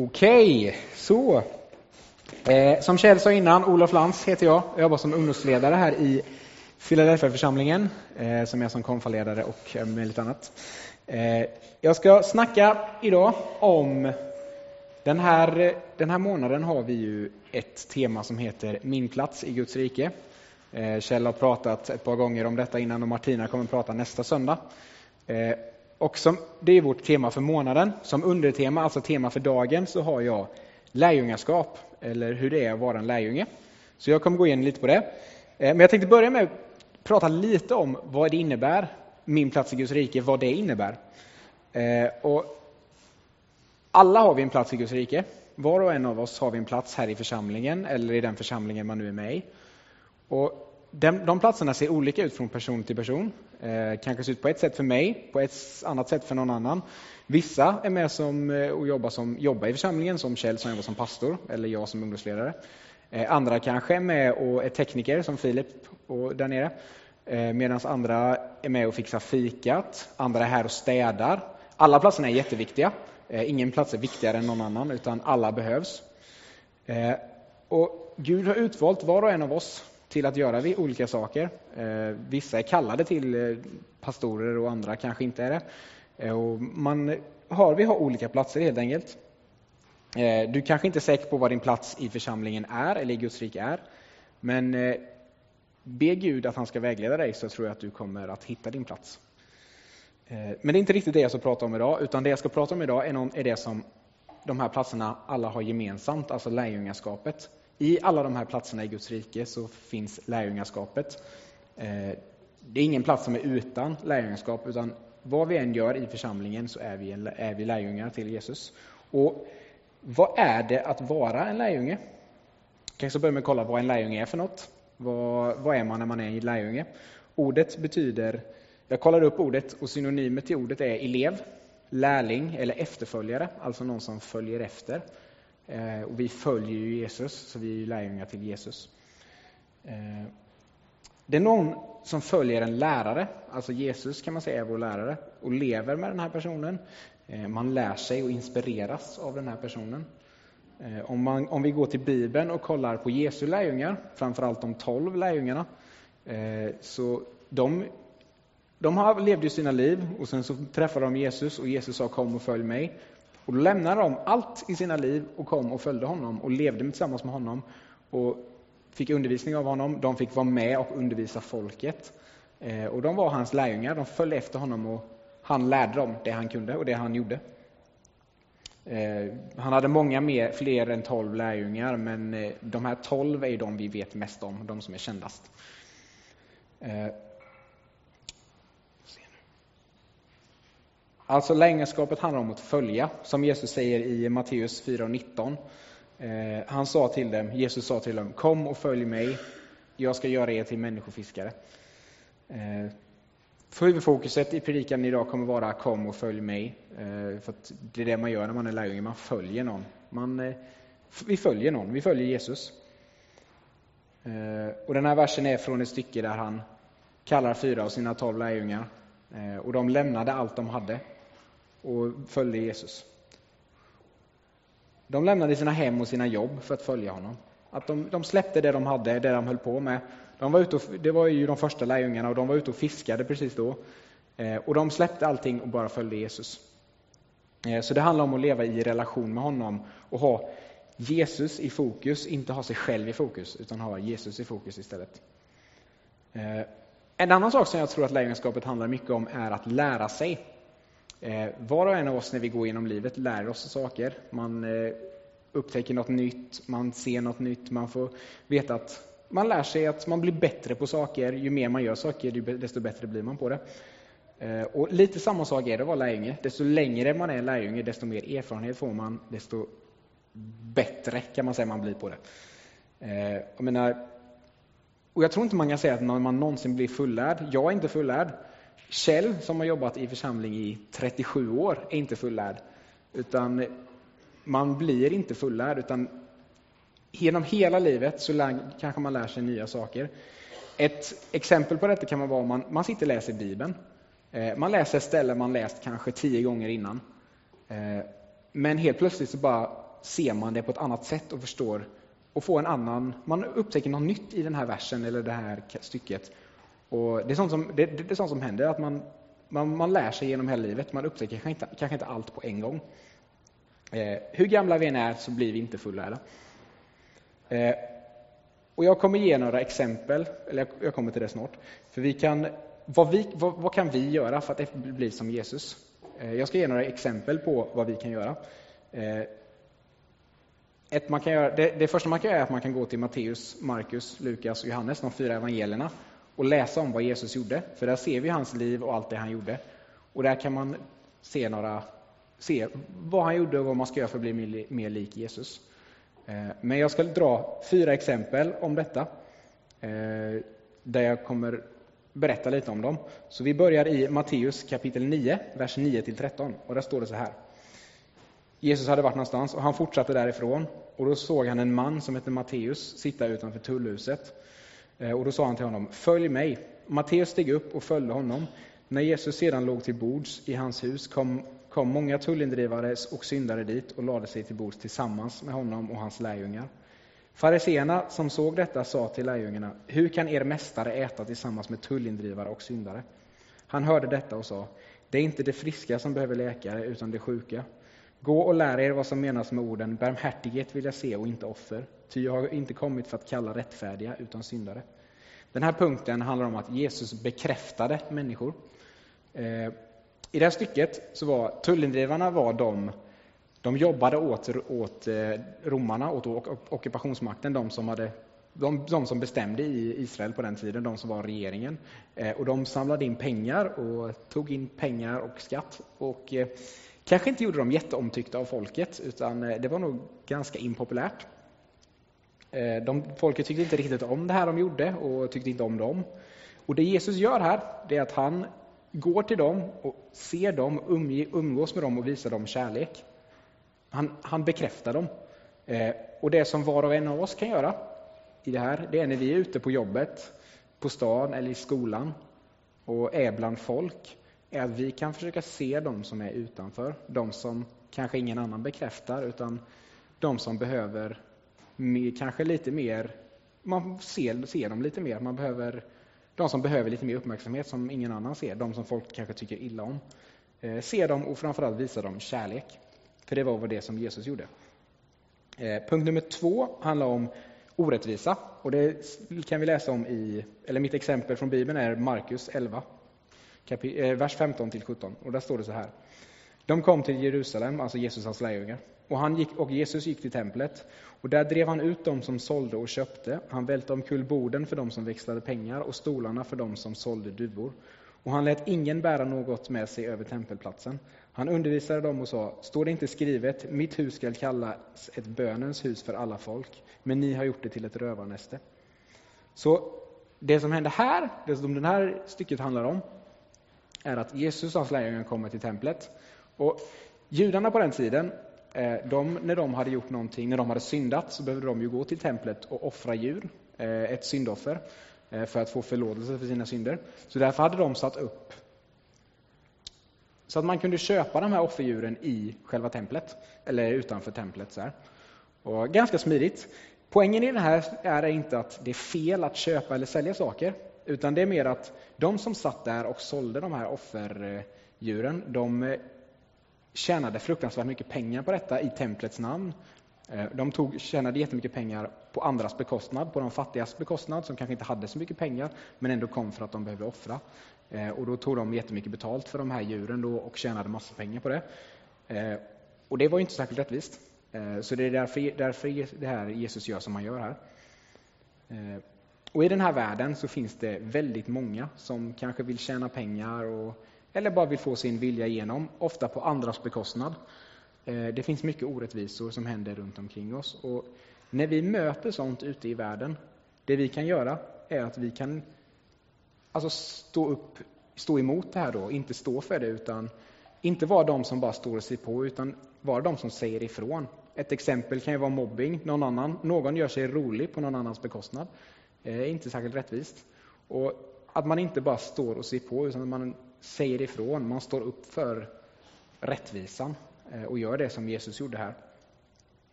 Okej, så. Eh, som Kjell sa innan, Olof Lantz heter jag. Jag jobbar som ungdomsledare här i Philadelphia-församlingen, eh, som är som konfaledare och eh, med lite annat. Eh, jag ska snacka idag om den här, den här månaden har vi ju ett tema som heter Min plats i Guds rike. Eh, Kjell har pratat ett par gånger om detta innan och Martina kommer prata nästa söndag. Eh, och som, det är vårt tema för månaden. Som undertema, alltså tema för dagen, så har jag lärjungaskap, eller hur det är att vara en lärjunge. Så jag kommer gå in lite på det. Eh, men jag tänkte börja med att prata lite om vad det innebär, min plats i Guds rike, vad det innebär. Eh, och alla har vi en plats i Guds rike. Var och en av oss har vi en plats här i församlingen, eller i den församlingen man nu är med i. Och de, de platserna ser olika ut från person till person. Eh, kanske ser ut på ett sätt för mig, på ett annat sätt för någon annan. Vissa är med som, eh, och jobbar, som, jobbar i församlingen, som Kjell som jobbar som pastor, eller jag som ungdomsledare. Eh, andra kanske är med och är tekniker, som Filip och där nere. Eh, Medan andra är med och fixar fikat, andra är här och städar. Alla platserna är jätteviktiga. Eh, ingen plats är viktigare än någon annan, utan alla behövs. Eh, och Gud har utvalt var och en av oss till att göra olika saker. Eh, vissa är kallade till eh, pastorer och andra kanske inte är det. Eh, och man har, vi har olika platser helt enkelt. Du kanske inte är säker på vad din plats i församlingen är eller i Guds rike är. Men be Gud att han ska vägleda dig så tror jag att du kommer att hitta din plats. Men det är inte riktigt det jag ska prata om idag, utan det jag ska prata om idag är, någon, är det som de här platserna alla har gemensamt, alltså lärjungaskapet. I alla de här platserna i Guds rike så finns lärjungaskapet. Eh, det är ingen plats som är utan lärjungaskap, utan vad vi än gör i församlingen så är vi, är vi lärjungar till Jesus. Och vad är det att vara en lärjunge? Kanske börja med att kolla vad en lärjunge är för något. Vad, vad är man när man är en lärjunge? Ordet betyder, jag kollade upp ordet och synonymet till ordet är elev, lärling eller efterföljare, alltså någon som följer efter. Eh, och vi följer ju Jesus, så vi är lärjungar till Jesus. Eh, det är någon som följer en lärare, alltså Jesus kan man säga är vår lärare, och lever med den här personen. Eh, man lär sig och inspireras av den här personen. Eh, om, man, om vi går till Bibeln och kollar på Jesu lärjungar, framförallt de tolv lärjungarna, eh, så de, de levde ju sina liv och sen så träffade de Jesus och Jesus sa kom och följ mig. Och då lämnade de allt i sina liv och kom och följde honom och levde tillsammans med honom och fick undervisning av honom. De fick vara med och undervisa folket. Eh, och de var hans lärjungar, de följde efter honom och han lärde dem det han kunde och det han gjorde. Eh, han hade många mer, fler än tolv lärjungar, men eh, de här tolv är de vi vet mest om, de som är kändast. Alltså lärjungaskapet handlar om att följa, som Jesus säger i Matteus 4.19. Eh, han sa till dem, Jesus sa till dem, kom och följ mig, jag ska göra er till människofiskare. Eh, huvudfokuset i predikan idag kommer vara kom och följ mig. Eh, för det är det man gör när man är lärjunge, man följer någon. Man, eh, vi följer någon, vi följer Jesus. Eh, och den här versen är från ett stycke där han kallar fyra av sina tolv lärjungar. Eh, och de lämnade allt de hade och följde Jesus. De lämnade sina hem och sina jobb för att följa honom. Att de, de släppte det de hade, det de höll på med. De var ute och, det var ju de första lärjungarna och de var ute och fiskade precis då. Eh, och de släppte allting och bara följde Jesus. Eh, så det handlar om att leva i relation med honom och ha Jesus i fokus, inte ha sig själv i fokus, utan ha Jesus i fokus istället. Eh, en annan sak som jag tror att lärjungaskapet handlar mycket om är att lära sig. Eh, var och en av oss när vi går genom livet lär oss saker. Man eh, upptäcker något nytt, man ser något nytt, man får veta att man lär sig att man blir bättre på saker. Ju mer man gör saker, desto bättre blir man på det. Eh, och lite samma sak är det att vara lärjunge. Desto längre man är lärjunge, desto mer erfarenhet får man, desto bättre kan man säga man blir på det. Jag menar, och jag tror inte man kan säga att man någonsin blir fullärd. Jag är inte fullärd. Kjell, som har jobbat i församling i 37 år, är inte fullärd. Utan man blir inte fullärd, utan genom hela livet så lär, kanske man lär sig nya saker. Ett exempel på detta kan man vara om man, man sitter och läser Bibeln. Eh, man läser ställen man läst kanske tio gånger innan. Eh, men helt plötsligt så bara ser man det på ett annat sätt och förstår och får en annan, man upptäcker något nytt i den här versen eller det här stycket. Och det, är sånt som, det, det är sånt som händer, att man, man, man lär sig genom hela livet, man upptäcker kanske inte, kanske inte allt på en gång. Eh, hur gamla vi än är så blir vi inte fullärda. Eh, och jag kommer ge några exempel, eller jag, jag kommer till det snart. För vi kan, vad, vi, vad, vad, kan vi göra för att bli som Jesus? Eh, jag ska ge några exempel på vad vi kan göra. Eh, ett man kan göra det, det, första man kan göra är att man kan gå till Matteus, Markus, Lukas och Johannes, de fyra evangelierna, och läsa om vad Jesus gjorde. För där ser vi hans liv och allt det han gjorde. Och där kan man se, några, se vad han gjorde och vad man ska göra för att bli mer, lik Jesus. Eh, men jag ska dra fyra exempel om detta, eh, där jag kommer berätta lite om dem. Så vi börjar i Matteus kapitel 9, vers 9-13. Och där står det så här. Jesus hade varit någonstans och han fortsatte därifrån. Och då såg han en man som hette Matteus sitta utanför tullhuset. Eh, och då sa han till honom, följ mig. Matteus steg upp och följde honom. När Jesus sedan låg till bords i hans hus kom, kom många tullindrivare och syndare dit och lade sig till bords tillsammans med honom och hans lärjungar. Fariseerna som såg detta sa till lärjungarna, hur kan er mästare äta tillsammans med tullindrivare och syndare? Han hörde detta och sa, det är inte det friska som behöver läkare, utan det sjuka. Gå och lär er vad som menas med orden barmhärtighet vill jag se och inte offer, ty jag har inte kommit för att kalla rättfärdiga utan syndare. Den här punkten handlar om att Jesus bekräftade människor. Eh, I det här stycket så var tullindrivarna var de, de jobbade åt, åt eh, romarna, åt ockupationsmakten, de som, hade, de, de som bestämde i Israel på den tiden, de som var regeringen. Eh, och de samlade in pengar och tog in pengar och skatt. Och Kanske inte gjorde dem jätteomtyckta av folket, utan eh, det var nog ganska impopulärt. Eh, de, folket tyckte inte riktigt om det här de gjorde och tyckte inte om dem. Och det Jesus gör här, det är att han går till dem och ser dem, umgås med dem och visar dem kärlek. Han, han bekräftar dem. Eh, och det som var och en av oss kan göra i det här, det är när vi är ute på jobbet, på stan eller i skolan och är bland folk är att vi kan försöka se de som är utanför, de som kanske ingen annan bekräftar, utan de som behöver mer, kanske lite mer, man ser, ser dem lite mer, man behöver, de som behöver lite mer uppmärksamhet som ingen annan ser, de som folk kanske tycker illa om. Eh, se dem och framförallt visa dem kärlek. För det var det som Jesus gjorde. Eh, punkt nummer två handlar om orättvisa. Och det kan vi läsa om i, eller mitt exempel från Bibeln är Markus 11, Eh, vers 15 till 17. Och där står det så här. De kom till Jerusalem, alltså Jesus hans lärjungar. Och, han gick, och Jesus gick till templet. Och där drev han ut dem som sålde och köpte. Han välte omkull borden för dem som växlade pengar och stolarna för dem som sålde duvor. Och han lät ingen bära något med sig över tempelplatsen. Han undervisade dem och sa, står det inte skrivet, mitt hus skall kallas ett bönens hus för alla folk, men ni har gjort det till ett rövarnäste. Så det som händer här, det som det här stycket handlar om, är att Jesus och hans lärjungar kommer till templet. Och judarna på den tiden, eh, de, när de hade gjort någonting, när de hade syndat, så behövde de ju gå till templet och offra djur, eh, ett syndoffer, eh, för att få förlåtelse för sina synder. Så därför hade de satt upp så att man kunde köpa de här offerdjuren i själva templet, eller utanför templet. Så här. Och ganska smidigt. Poängen i det här är inte att det är fel att köpa eller sälja saker, utan det är mer att de som satt där och sålde de här offerdjuren, de eh, tjänade fruktansvärt mycket pengar på detta i templets namn. Eh, de tog, tjänade jättemycket pengar på andras bekostnad, på de fattigas bekostnad, som kanske inte hade så mycket pengar, men ändå kom för att de behövde offra. Eh, och då tog de jättemycket betalt för de här djuren då och tjänade massa pengar på det. Och det var inte särskilt rättvist. Så det är därför, därför det här Jesus gör som han gör här. Och i den här världen så finns det väldigt många som kanske vill tjäna pengar och, eller bara vill få sin vilja igenom, ofta på andras bekostnad. Eh, det finns mycket orättvisor som händer runt omkring oss. Och när vi möter sånt ute i världen, det vi kan göra är att vi kan alltså stå, upp, stå emot det här då, inte stå för det, utan inte vara de som bara står och ser på, utan vara de som säger ifrån. Ett exempel kan ju vara mobbing. Någon, annan, någon gör sig rolig på någon annans bekostnad är inte särskilt rättvist. Och att man inte bara står och ser på, utan att man säger ifrån. Man står upp för rättvisan eh, och gör det som Jesus gjorde här.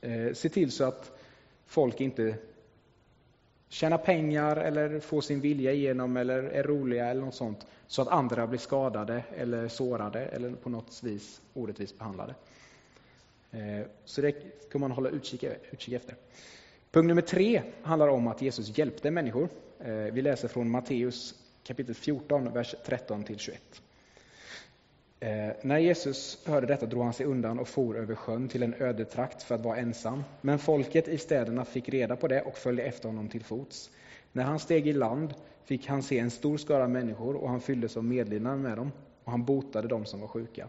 Eh, se till så att folk inte tjänar pengar eller får sin vilja igenom eller är roliga eller något sånt så att andra blir skadade eller sårade eller på något vis orättvist behandlade. Eh, så det ska man hålla utkik, utkik efter. Punkt nummer tre handlar om att Jesus hjälpte människor. Eh, vi läser från Matteus kapitel 14, vers 13 till 21. Eh, när Jesus hörde detta drog han sig undan och for över sjön till en öde trakt för att vara ensam. Men folket i städerna fick reda på det och följde efter honom till fots. När han steg i land fick han se en stor skara människor och han fylldes av medlidande med dem och han botade dem som var sjuka.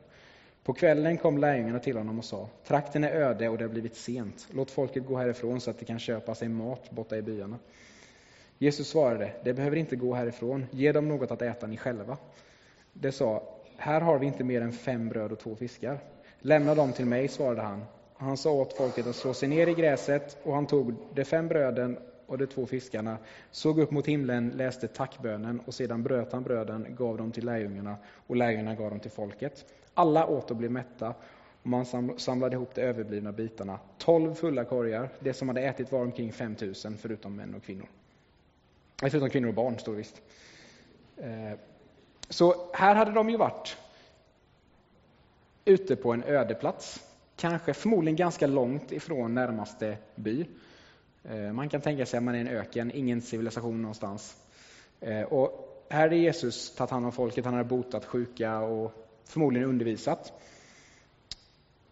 På kvällen kom lärjungarna till honom och sa, trakten är öde och det har blivit sent. Låt folket gå härifrån så att de kan köpa sig mat borta i byarna. Jesus svarade, det behöver inte gå härifrån, ge dem något att äta ni själva. De sa, här har vi inte mer än fem bröd och två fiskar. Lämna dem till mig, svarade han. Han sa åt folket att slå sig ner i gräset och han tog de fem bröden och de två fiskarna, såg upp mot himlen, läste tackbönen och sedan bröt han bröden, gav dem till lärjungarna och lärjungarna gav dem till folket. Alla åt och blev mätta och man samlade ihop de överblivna bitarna. Tolv fulla korgar, det som hade ätit var omkring 5000 förutom män och kvinnor. Förutom kvinnor och barn, står det visst. Eh, så här hade de ju varit ute på en ödeplats. Kanske förmodligen ganska långt ifrån närmaste by. Eh, man kan tänka sig att man är i en öken, ingen civilisation någonstans. Eh, och här hade Jesus tagit hand om folket, han har botat sjuka och förmodligen undervisat.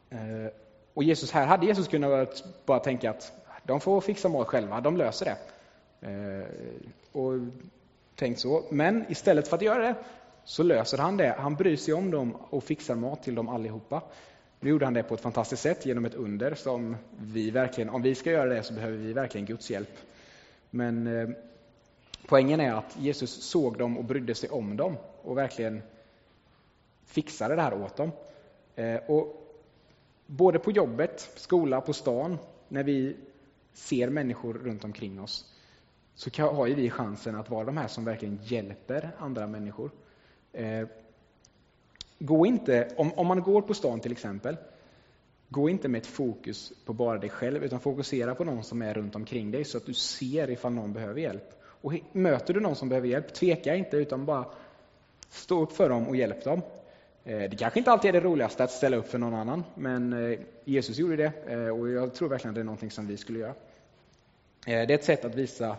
Eh, och Jesus här hade Jesus kunnat bara tänka att de får fixa mat själva, de löser det. Och tänkt så. Men istället för att göra det så löser han det. Han bryr sig om dem och fixar mat till dem allihopa. Nu gjorde han det på ett fantastiskt sätt genom ett under som vi verkligen, om vi ska göra det så behöver vi verkligen Guds hjälp. Men eh, poängen är att Jesus såg dem och brydde sig om dem och verkligen fixade det här åt dem. Eh, och både på jobbet, skola, på stan, när vi ser människor runt omkring oss så har ju vi chansen att vara de här som verkligen hjälper andra människor. Eh, gå inte, om, om man går på stan till exempel, gå inte med ett fokus på bara dig själv, utan fokusera på någon som är runt omkring dig så att du ser ifall någon behöver hjälp. Och möter du någon som behöver hjälp, tveka inte utan bara stå upp för dem och hjälp dem. Eh, det kanske inte alltid är det roligaste att ställa upp för någon annan, men eh, Jesus gjorde det eh, och jag tror verkligen att det är någonting som vi skulle göra. Det är ett sätt att visa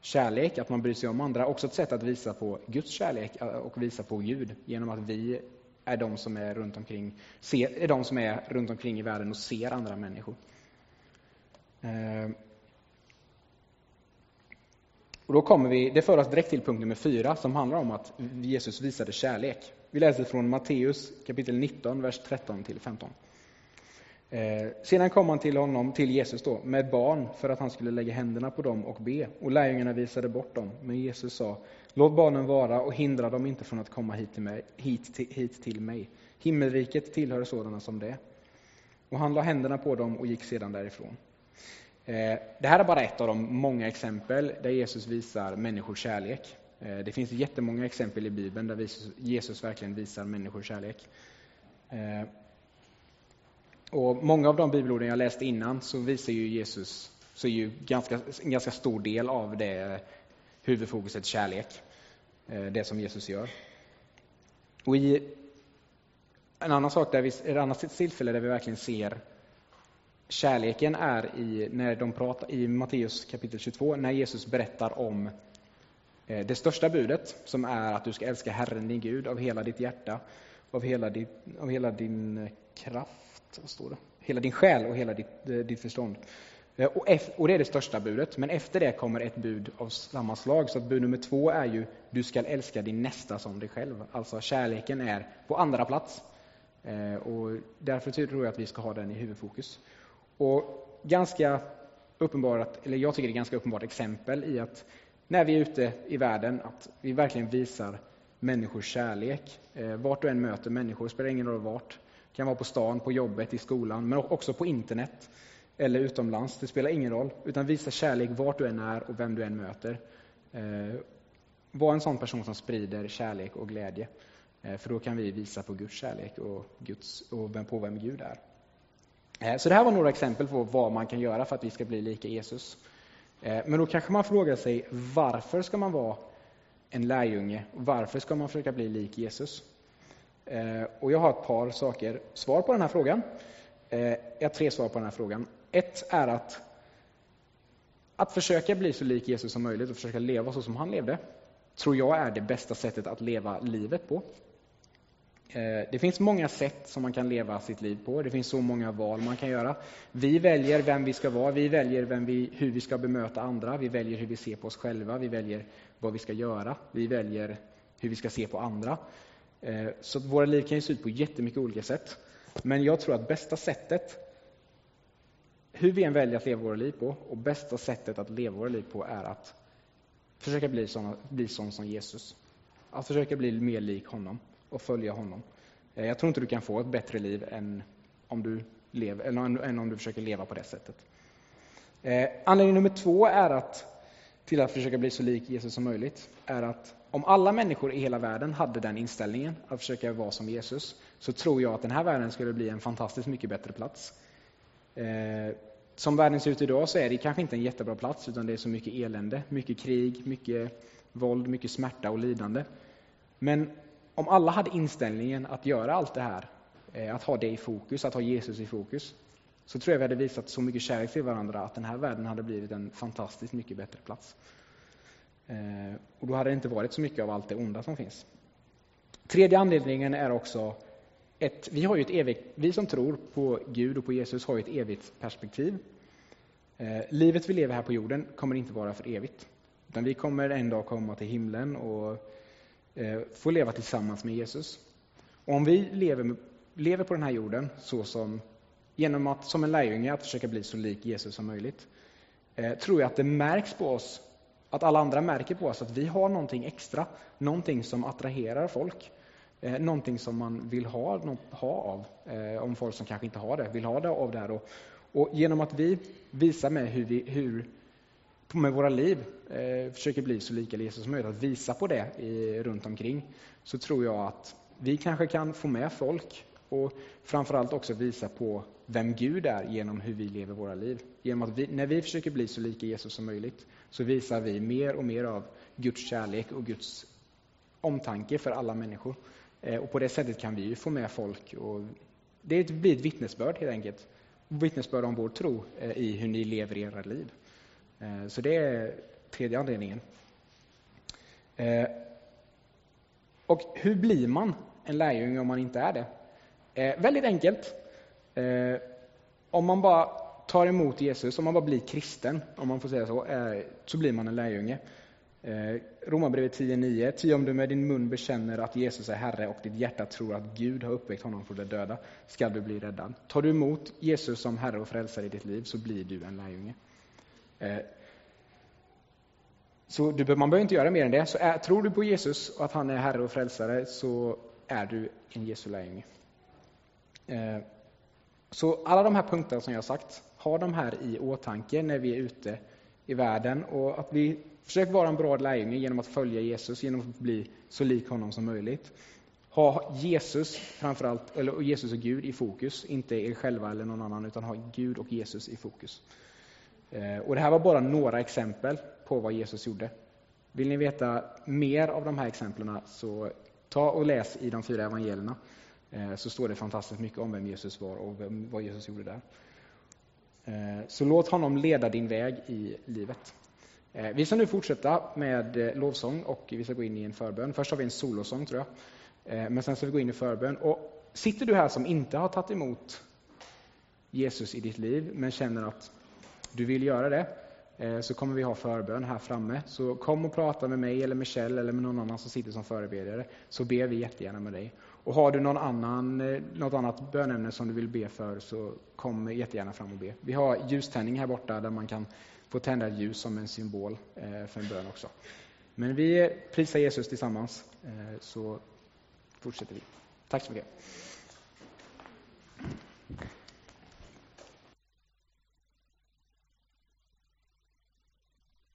kärlek, att man bryr sig om andra, också ett sätt att visa på Guds kärlek och visa på Gud genom att vi är de som är runt omkring, ser, är de som är runt omkring i världen och ser andra människor. Eh, och då kommer vi, det för oss direkt till punkt nummer fyra som handlar om att Jesus visade kärlek. Vi läser från Matteus kapitel 19, vers 13 till 15. Eh, sedan kom han till honom, till Jesus då, med barn för att han skulle lägga händerna på dem och be. Och lärjungarna visade bort dem. Men Jesus sa, låt barnen vara och hindra dem inte från att komma hit till mig. Hit till, hit till mig. Himmelriket tillhör sådana som det. Och han la händerna på dem och gick sedan därifrån. Eh, det här är bara ett av de många exempel där Jesus visar människors kärlek. Eh, det finns jättemånga exempel i Bibeln där Jesus verkligen visar människors kärlek. Eh, och många av de bibelorden jag läste innan så visar ju Jesus, så är ju ganska, en ganska stor del av det huvudfokuset kärlek. Eh, det som Jesus gör. Och i en annan sak, där vi, ett annat tillfälle där vi verkligen ser kärleken är i, när de pratar, i Matteus kapitel 22, när Jesus berättar om eh, det största budet, som är att du ska älska Herren din Gud av hela ditt hjärta, av hela din, av hela din kraft, vad står det? Hela din själ och hela ditt, eh, ditt förstånd. Eh, och, och det är det största budet, men efter det kommer ett bud av samma slag. Så att bud nummer två är ju, du ska älska din nästa som dig själv. Alltså kärleken är på andra plats. Eh, och därför tror jag att vi ska ha den i huvudfokus. Och ganska uppenbart, eller jag tycker det är ganska uppenbart exempel i att när vi är ute i världen, att vi verkligen visar människors kärlek. Eh, vart du än möter människor, spelar ingen roll vart, det kan vara på stan, på jobbet, i skolan, men också på internet eller utomlands. Det spelar ingen roll. Utan visa kärlek vart du än är och vem du än möter. Eh, var en sån person som sprider kärlek och glädje. Eh, för då kan vi visa på Guds kärlek och, Guds, och på vem Gud är. Eh, så det här var några exempel på vad man kan göra för att vi ska bli lika Jesus. Men då kanske man frågar sig varför ska man vara en lärjunge? Varför ska man försöka bli lik Jesus? Och jag har ett par saker, svar på den här frågan. Jag har tre svar på den här frågan. Ett är att, att försöka bli så lik Jesus som möjligt och försöka leva så som han levde, tror jag är det bästa sättet att leva livet på. Eh, det finns många sätt som man kan leva sitt liv på. Det finns så många val man kan göra. Vi väljer vem vi ska vara, vi väljer vem vi, hur vi ska bemöta andra, vi väljer hur vi ser på oss själva, vi väljer vad vi ska göra, vi väljer hur vi ska se på andra. Eh, så våra liv kan ju se ut på jättemycket olika sätt. Men jag tror att bästa sättet, hur vi än väljer att leva våra liv på, och bästa sättet att leva våra liv på är att försöka bli sån, bli sån som Jesus. Att försöka bli mer lik honom och följa honom. Eh, jag tror inte du kan få ett bättre liv än om du, lever, än om du försöker leva på det sättet. Eh, anledning nummer två är att, till att försöka bli så lik Jesus som möjligt, är att om alla människor i hela världen hade den inställningen, att försöka vara som Jesus, så tror jag att den här världen skulle bli en fantastiskt mycket bättre plats. Eh, som världen ser ut idag så är det kanske inte en jättebra plats, utan det är så mycket elände, mycket krig, mycket våld, mycket smärta och lidande. Men om alla hade inställningen att göra allt det här, eh, att ha det i fokus, att ha Jesus i fokus, så tror jag vi hade visat så mycket kärlek till varandra att den här världen hade blivit en fantastiskt mycket bättre plats. Eh, och då hade det inte varit så mycket av allt det onda som finns. Tredje anledningen är också ett, vi, har ju ett evigt, vi som tror på Gud och på Jesus har ju ett evigt perspektiv. Eh, livet vi lever här på jorden kommer inte vara för evigt. Utan vi kommer en dag komma till himlen och Eh, få leva tillsammans med Jesus. Och om vi lever, lever på den här jorden så som, genom att som en lärjunge att försöka bli så lik Jesus som möjligt, eh, tror jag att det märks på oss, att alla andra märker på oss att vi har någonting extra, någonting som attraherar folk. Eh, någonting som man vill ha, ha av, eh, om folk som kanske inte har det, vill ha det av det här. Och, och genom att vi visar med hur, vi, hur med våra liv eh, försöker bli så lika Jesus som möjligt, att visa på det i, runt omkring, så tror jag att vi kanske kan få med folk och framförallt också visa på vem Gud är genom hur vi lever våra liv. Genom att vi, när vi försöker bli så lika Jesus som möjligt så visar vi mer och mer av Guds kärlek och Guds omtanke för alla människor. Eh, och på det sättet kan vi få med folk. Och det blir ett vittnesbörd helt enkelt. Vittnesbörd om vår tro eh, i hur ni lever era liv. Eh, så det är tredje anledningen. Och hur blir man en lärjunge om man inte är det? Väldigt enkelt. Om man bara tar emot Jesus, om man bara blir kristen, om man får säga så, så blir man en lärjunge. Eh, Romarbrevet 10.9. Ty om du med din mun bekänner att Jesus är Herre och ditt hjärta tror att Gud har uppväckt honom från de döda, skall du bli räddad. Tar du emot Jesus som Herre och Frälsare i ditt liv, så blir du en lärjunge. Eh, så du, man behöver inte göra mer än det. Så är, tror du på Jesus och att han är Herre och Frälsare så är du en Jesu lärjunge. Eh, så alla de här punkterna som jag har sagt, ha de här i åtanke när vi är ute i världen och att vi försöker vara en bra lärjunge genom att följa Jesus, genom att bli så lik honom som möjligt. Ha Jesus framförallt, eller Jesus och Gud i fokus, inte er själva eller någon annan, utan ha Gud och Jesus i fokus. Eh, och det här var bara några exempel på vad Jesus gjorde. Vill ni veta mer av de här exemplen så ta och läs i de fyra evangelierna. Eh, så står det fantastiskt mycket om vem Jesus var och vad Jesus gjorde där. Eh, så låt honom leda din väg i livet. Eh, vi ska nu fortsätta med eh, lovsång och vi ska gå in i en förbön. Först har vi en solosång tror jag. Men sen ska vi gå in i förbön. Och sitter du här som inte har tagit emot Jesus i ditt liv men känner att du vill göra det, så kommer vi ha förbön här framme. Så kom och prata med mig, eller med Kjell eller med någon annan som sitter som förebedjare, så ber vi jättegärna med dig. Och har du någon annan, eh, något annat bönämne som du vill be för, så kom jättegärna fram och be. Vi har ljuständning här borta där man kan få tända ett ljus som en symbol eh, för en bön också. Men vi prisar Jesus tillsammans, eh, så fortsätter vi. Tack så mycket.